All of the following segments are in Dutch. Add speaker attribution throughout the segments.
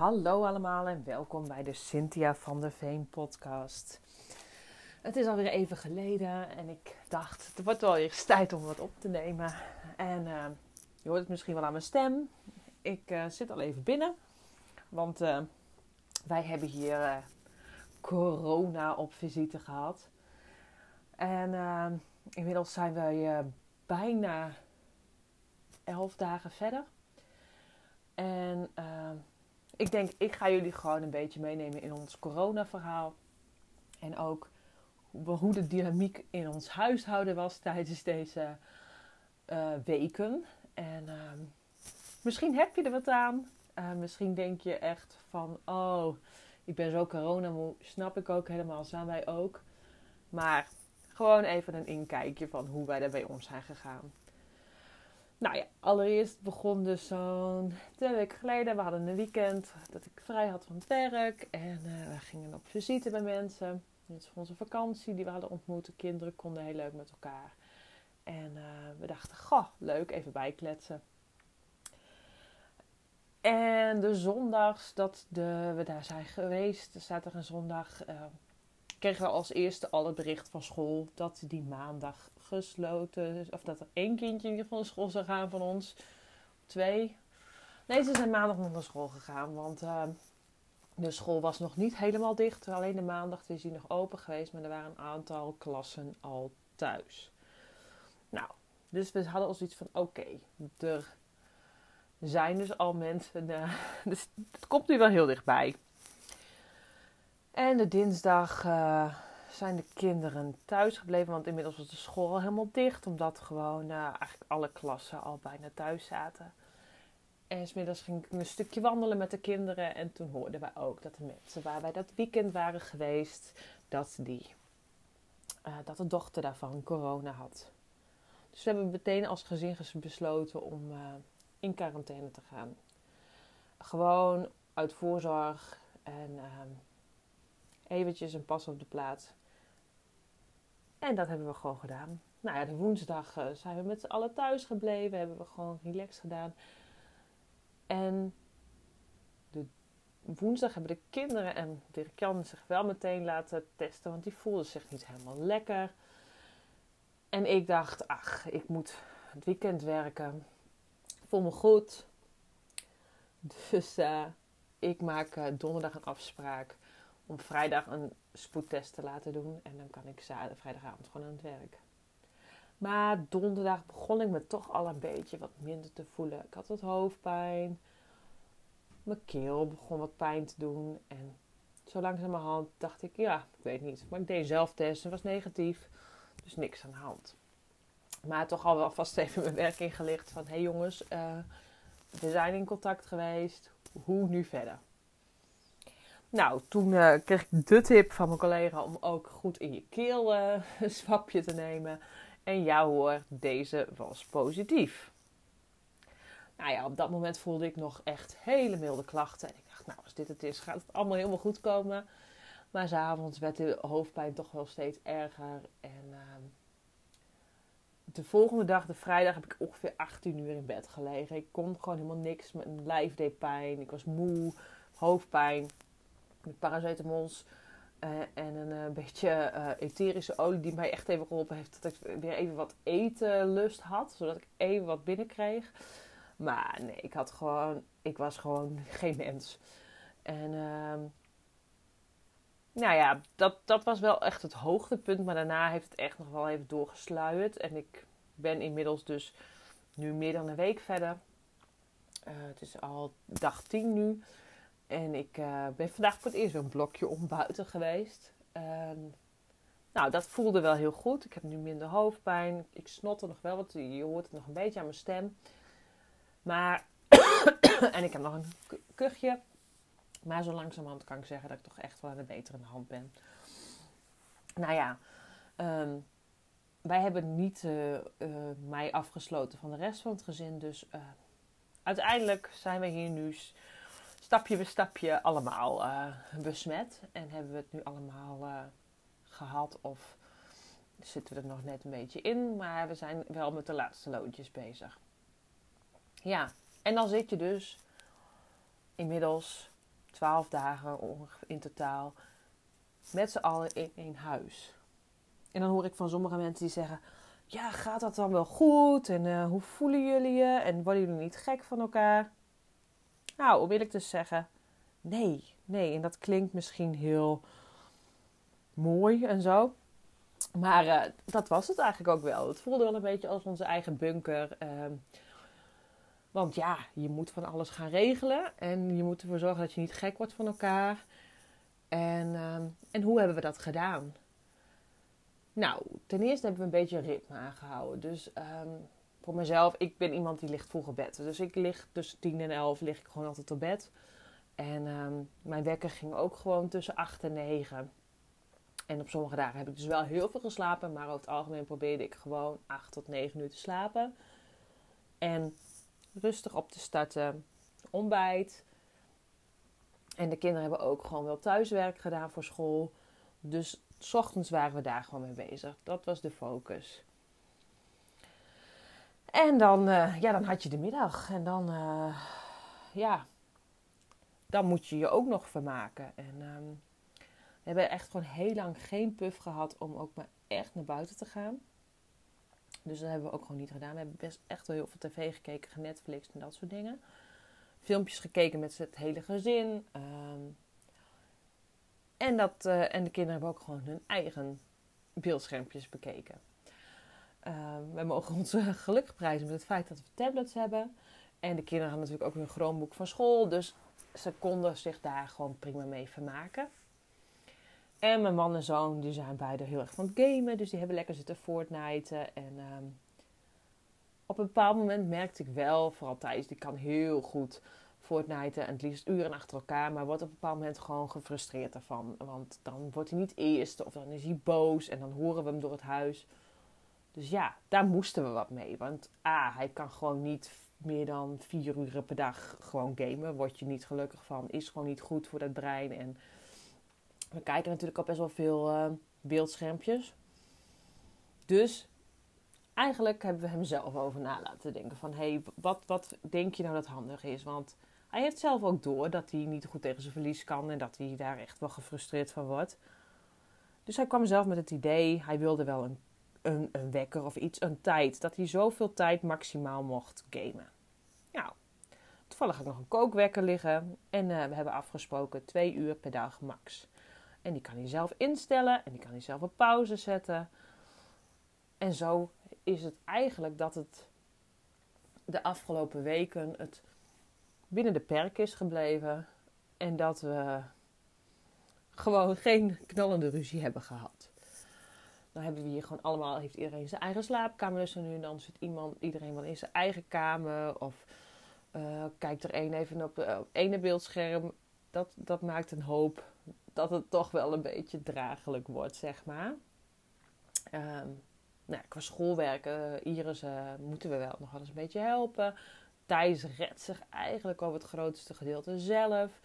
Speaker 1: Hallo allemaal en welkom bij de Cynthia van der Veen podcast. Het is alweer even geleden en ik dacht, het wordt wel eens tijd om wat op te nemen. En uh, je hoort het misschien wel aan mijn stem. Ik uh, zit al even binnen, want uh, wij hebben hier corona op visite gehad. En inmiddels zijn wij bijna elf dagen verder. En ik denk, ik ga jullie gewoon een beetje meenemen in ons corona-verhaal. En ook hoe de dynamiek in ons huishouden was tijdens deze uh, weken. En uh, misschien heb je er wat aan. Uh, misschien denk je echt van, oh, ik ben zo coronamoe. Snap ik ook helemaal, zijn wij ook. Maar gewoon even een inkijkje van hoe wij daar bij om zijn gegaan. Nou ja, allereerst begon dus zo'n twee weken geleden. We hadden een weekend dat ik vrij had van het werk. En uh, we gingen op visite bij mensen. Dit is voor onze vakantie die we hadden ontmoet. De kinderen konden heel leuk met elkaar. En uh, we dachten, goh, leuk, even bijkletsen. En de zondags dat de, we daar zijn geweest, zaterdag en zondag, uh, kregen we als eerste al het bericht van school dat die maandag gesloten. Of dat er één kindje in ieder geval school zou gaan van ons. Twee. Nee, ze zijn maandag nog naar school gegaan. Want uh, de school was nog niet helemaal dicht. Alleen de maandag is die nog open geweest. Maar er waren een aantal klassen al thuis. Nou, dus we hadden ons iets van: oké, er zijn dus al mensen. Uh, dus het komt nu wel heel dichtbij. En de dinsdag. Uh, zijn de kinderen thuis gebleven. Want inmiddels was de school al helemaal dicht. Omdat gewoon uh, eigenlijk alle klassen al bijna thuis zaten. En smiddags ging ik een stukje wandelen met de kinderen. En toen hoorden wij ook dat de mensen waar wij dat weekend waren geweest. Dat, die, uh, dat de dochter daarvan corona had. Dus we hebben meteen als gezin besloten om in quarantaine te gaan. Gewoon uit voorzorg en eventjes een pas op de plaats. En dat hebben we gewoon gedaan. Nou ja, de woensdag uh, zijn we met z'n allen thuis gebleven. Hebben we gewoon relaxed gedaan. En de woensdag hebben de kinderen en Dirk Jan zich wel meteen laten testen. Want die voelden zich niet helemaal lekker. En ik dacht, ach, ik moet het weekend werken. Voel me goed. Dus uh, ik maak uh, donderdag een afspraak om vrijdag een spoedtest te laten doen. En dan kan ik vrijdagavond gewoon aan het werk. Maar donderdag begon ik me toch al een beetje wat minder te voelen. Ik had wat hoofdpijn. Mijn keel begon wat pijn te doen. En zo langzamerhand dacht ik, ja, ik weet niet. Maar ik deed zelf test en was negatief. Dus niks aan de hand. Maar toch al wel vast even mijn werk ingelicht van... Hey jongens, uh, we zijn in contact geweest. Hoe nu verder? Nou, toen uh, kreeg ik de tip van mijn collega om ook goed in je keel uh, een swapje te nemen. En ja hoor, deze was positief. Nou ja, op dat moment voelde ik nog echt hele milde klachten. En ik dacht, nou, als dit het is, gaat het allemaal helemaal goed komen. Maar s'avonds werd de hoofdpijn toch wel steeds erger. En uh, de volgende dag, de vrijdag, heb ik ongeveer 18 uur in bed gelegen. Ik kon gewoon helemaal niks. Mijn lijf deed pijn. Ik was moe, hoofdpijn met paracetamols uh, en een uh, beetje uh, etherische olie die mij echt even geholpen heeft dat ik weer even wat etenlust had, zodat ik even wat binnenkreeg. Maar nee, ik had gewoon, ik was gewoon geen mens. En ehm, nou ja, dat, dat was wel echt het hoogtepunt, maar daarna heeft het echt nog wel even doorgesluierd. En ik ben inmiddels dus nu meer dan een week verder. het is al dag 10 nu. En ik uh, ben vandaag voor het eerst een blokje om buiten geweest. Um, nou, dat voelde wel heel goed. Ik heb nu minder hoofdpijn. Ik snotte nog wel wat. Je hoort het nog een beetje aan mijn stem. Maar, en ik heb nog een kuchje. Maar zo langzamerhand kan ik zeggen dat ik toch echt wel aan de betere hand ben. Nou ja, um, wij hebben niet uh, uh, mij afgesloten van de rest van het gezin. Dus uiteindelijk zijn we hier nu stapje bij stapje allemaal uh, besmet. En hebben we het nu allemaal uh, gehad of zitten we er nog net een beetje in. Maar we zijn wel met de laatste loodjes bezig. Ja, en dan zit je dus inmiddels twaalf dagen in totaal. Met z'n allen in één huis. En dan hoor ik van sommige mensen die zeggen: Ja, gaat dat dan wel goed? En uh, hoe voelen jullie je? En worden jullie niet gek van elkaar? Nou, om eerlijk te zeggen, nee. Nee, en dat klinkt misschien heel mooi en zo. Maar uh, dat was het eigenlijk ook wel. Het voelde wel een beetje als onze eigen bunker. Uh, want ja, je moet van alles gaan regelen. En je moet ervoor zorgen dat je niet gek wordt van elkaar. En, uh, en hoe hebben we dat gedaan? Nou, ten eerste hebben we een beetje ritme aangehouden. Dus um, voor mezelf, ik ben iemand die ligt vroeg op bed. Dus ik lig tussen 10 en 11 lig ik gewoon altijd op bed. En um, mijn wekker ging ook gewoon tussen 8 en 9. En op sommige dagen heb ik dus wel heel veel geslapen. Maar over het algemeen probeerde ik gewoon 8 tot 9 uur te slapen. En rustig op te starten. Ontbijt. En de kinderen hebben ook gewoon wel thuiswerk gedaan voor school. Dus s ochtends waren we daar gewoon mee bezig. Dat was de focus. En dan, uh, ja, dan had je de middag. En dan, uh, ja, dan moet je je ook nog vermaken. En um, we hebben echt gewoon heel lang geen puff gehad om ook maar echt naar buiten te gaan. Dus dat hebben we ook gewoon niet gedaan. We hebben best echt wel heel veel tv gekeken, Netflix en dat soort dingen. Filmpjes gekeken met het hele gezin. Um, en, dat, uh, en de kinderen hebben ook gewoon hun eigen beeldschermpjes bekeken. Uh, we mogen ons gelukkig prijzen met het feit dat we tablets hebben. En de kinderen hadden natuurlijk ook hun Chromebook van school. Dus ze konden zich daar gewoon prima mee vermaken. En mijn man en zoon die zijn beide heel erg van het gamen. Dus die hebben lekker zitten Fortnite. En um, op een bepaald moment merkte ik wel, vooral Thijs, die kan heel goed Fortnite en het liefst uren achter elkaar. Maar wordt op een bepaald moment gewoon gefrustreerd ervan. Want dan wordt hij niet eerste of dan is hij boos en dan horen we hem door het huis. Dus ja, daar moesten we wat mee. Want A, hij kan gewoon niet meer dan vier uur per dag gewoon gamen. Word je niet gelukkig van. Is gewoon niet goed voor het brein. En we kijken natuurlijk al best wel veel uh, beeldschermpjes. Dus eigenlijk hebben we hem zelf over na laten denken. Van, hé, hey, wat, wat denk je nou dat handig is? Want hij heeft zelf ook door dat hij niet goed tegen zijn verlies kan. En dat hij daar echt wel gefrustreerd van wordt. Dus hij kwam zelf met het idee, hij wilde wel een, een, een wekker of iets, een tijd. Dat hij zoveel tijd maximaal mocht gamen. Nou, toevallig had ik nog een kookwekker liggen. En uh, we hebben afgesproken twee uur per dag max. En die kan hij zelf instellen en die kan hij zelf op pauze zetten. En zo is het eigenlijk dat het de afgelopen weken het binnen de perk is gebleven. En dat we gewoon geen knallende ruzie hebben gehad. Dan hebben we hier gewoon allemaal, heeft iedereen zijn eigen slaapkamer. Dus nu en dan zit iemand, iedereen wel in zijn eigen kamer. Of uh, kijkt er één even op, het ene beeldscherm. Dat, dat maakt een hoop dat het toch wel een beetje draaglijk wordt, zeg maar. Um, nou, qua schoolwerken, Iris, uh, moeten we wel nog wel eens een beetje helpen. Thijs redt zich eigenlijk over het grootste gedeelte zelf.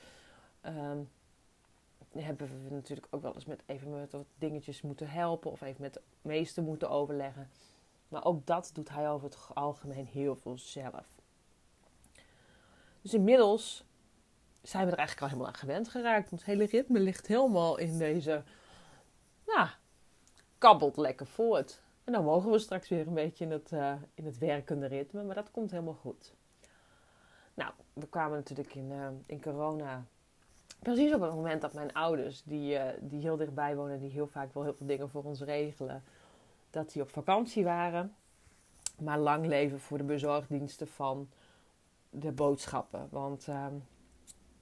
Speaker 1: Um, hebben we natuurlijk ook wel eens met even met wat dingetjes moeten helpen of even met de meester moeten overleggen. Maar ook dat doet hij over het algemeen heel veel zelf. Dus inmiddels zijn we er eigenlijk al helemaal aan gewend geraakt. Ons hele ritme ligt helemaal in deze, nou, kabbelt lekker voort. En dan mogen we straks weer een beetje in het, uh, in het werkende ritme, maar dat komt helemaal goed. Nou, we kwamen natuurlijk in, uh, in corona precies op het moment dat mijn ouders, die, uh, die heel dichtbij wonen, die heel vaak wel heel veel dingen voor ons regelen, dat die op vakantie waren. Maar lang leven voor de bezorgdiensten van de boodschappen. Want uh,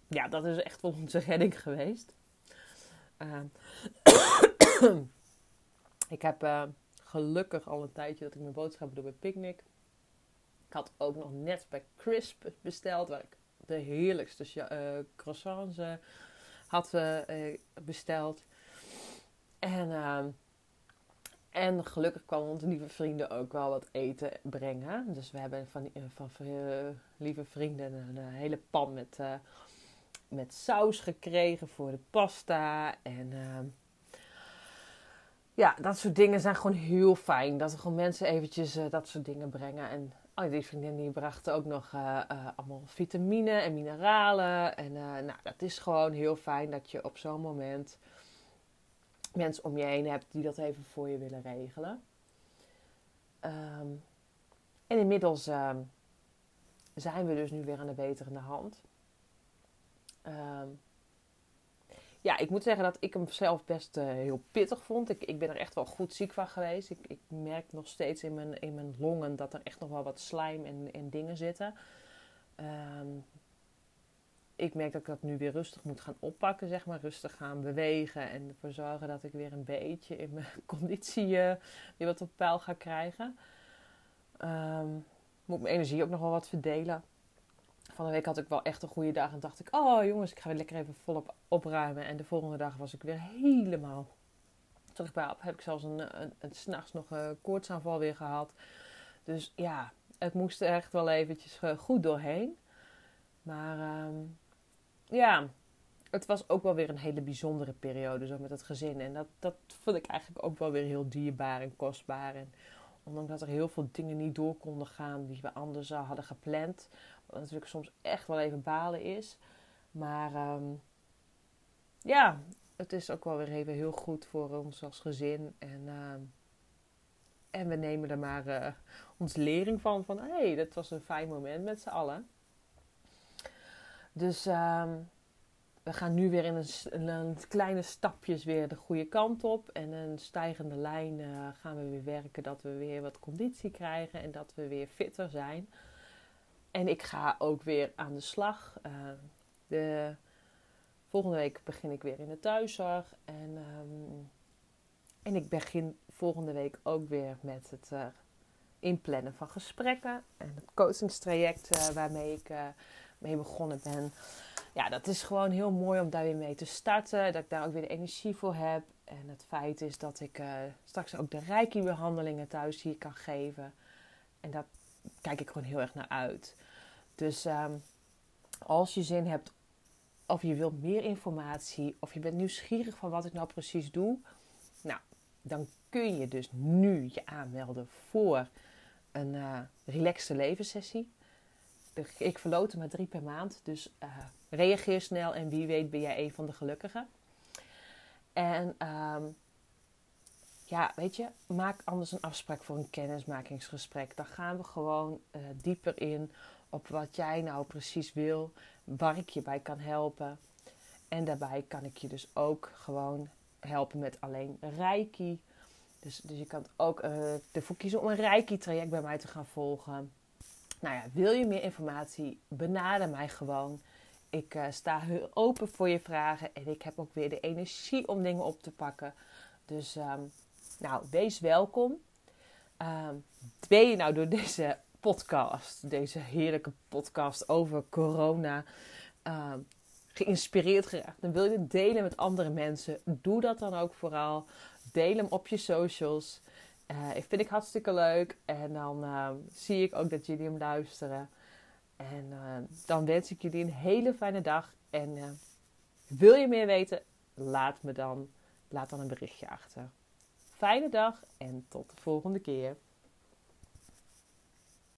Speaker 1: ja, dat is echt wel onze redding geweest. ik heb gelukkig al een tijdje dat ik mijn boodschappen doe bij Picnic. Ik had ook nog net bij Crisp besteld, waar ik de heerlijkste uh, croissants uh, had uh, besteld. En, ehm, en gelukkig kwamen onze lieve vrienden ook wel wat eten brengen. Dus we hebben van, van lieve vrienden een, hele pan met, met saus gekregen voor de pasta. En ehm, ja, dat soort dingen zijn gewoon heel fijn. Dat er gewoon mensen eventjes dat soort dingen brengen. En Oh, die vriendin bracht ook nog uh, uh, allemaal vitamine en mineralen. En uh, nou, dat is gewoon heel fijn dat je op zo'n moment mensen om je heen hebt die dat even voor je willen regelen. Um, en inmiddels um, zijn we dus nu weer aan de beterende hand. Um, ja, ik moet zeggen dat ik hem zelf best uh, heel pittig vond. Ik, ik ben er echt wel goed ziek van geweest. Ik, ik merk nog steeds in mijn, in mijn longen dat er echt nog wel wat slijm en, en dingen zitten. Um, ik merk dat ik dat nu weer rustig moet gaan oppakken, zeg maar. Rustig gaan bewegen en ervoor zorgen dat ik weer een beetje in mijn conditie uh, weer wat op peil ga krijgen. Um, moet mijn energie ook nog wel wat verdelen. Van de week had ik wel echt een goede dag en dacht ik, oh jongens, ik ga weer lekker even volop opruimen. En de volgende dag was ik weer helemaal terug bij op. Heb ik zelfs een, een, een s'nachts nog een koortsaanval weer gehad. Dus ja, het moest echt wel eventjes eh, goed doorheen. Maar um, ja, het was ook wel weer een hele bijzondere periode zo met het gezin. En dat, dat vond ik eigenlijk ook wel weer heel dierbaar en kostbaar. En ondanks dat er heel veel dingen niet door konden gaan die we anders hadden gepland. Wat natuurlijk soms echt wel even balen is. Maar um, ja, het is ook wel weer even heel goed voor ons als gezin. En, uh, en we nemen er maar uh, ons lering van. Van hé, hey, dat was een fijn moment met z'n allen. Dus um, we gaan nu weer in een, kleine stapjes weer de goede kant op. En een stijgende lijn uh, gaan we weer werken dat we weer wat conditie krijgen. En dat we weer fitter zijn. En ik ga ook weer aan de slag. Uh, de volgende week begin ik weer in de thuiszorg. En, um, en ik begin volgende week ook weer met het uh, inplannen van gesprekken. En het coachingstraject waarmee ik mee begonnen ben. Ja, dat is gewoon heel mooi om daar weer mee te starten. Dat ik daar ook weer de energie voor heb. En het feit is dat ik straks ook de Reiki-behandelingen thuis hier kan geven. En dat kijk ik gewoon heel erg naar uit. Dus um, als je zin hebt of je wilt meer informatie of je bent nieuwsgierig van wat ik nou precies doe, nou, dan kun je dus nu je aanmelden voor een uh, relaxte levenssessie. Ik verloot er maar drie per maand, dus uh, reageer snel en wie weet ben jij een van de gelukkigen. En um, ja, weet je, maak anders een afspraak voor een kennismakingsgesprek. Dan gaan we gewoon uh, dieper in op wat jij nou precies wil, waar ik je bij kan helpen. En daarbij kan ik je dus ook gewoon helpen met alleen Reiki. Dus, dus je kan ook uh, ervoor kiezen om een Reiki-traject bij mij te gaan volgen. Nou ja, wil je meer informatie? Benader mij gewoon. Ik uh, sta heel open voor je vragen en ik heb ook weer de energie om dingen op te pakken. Dus um, nou, wees welkom. Um, ben je nou door deze podcast, deze heerlijke podcast over corona, uh, geïnspireerd geraakt. Dan wil je het delen met andere mensen. Doe dat dan ook vooral. Deel hem op je socials. Uh, ik vind ik hartstikke leuk. En dan uh, zie ik ook dat jullie hem luisteren. En uh, dan wens ik jullie een hele fijne dag. En wil je meer weten? Laat me dan, laat dan een berichtje achter. Fijne dag en tot de volgende keer.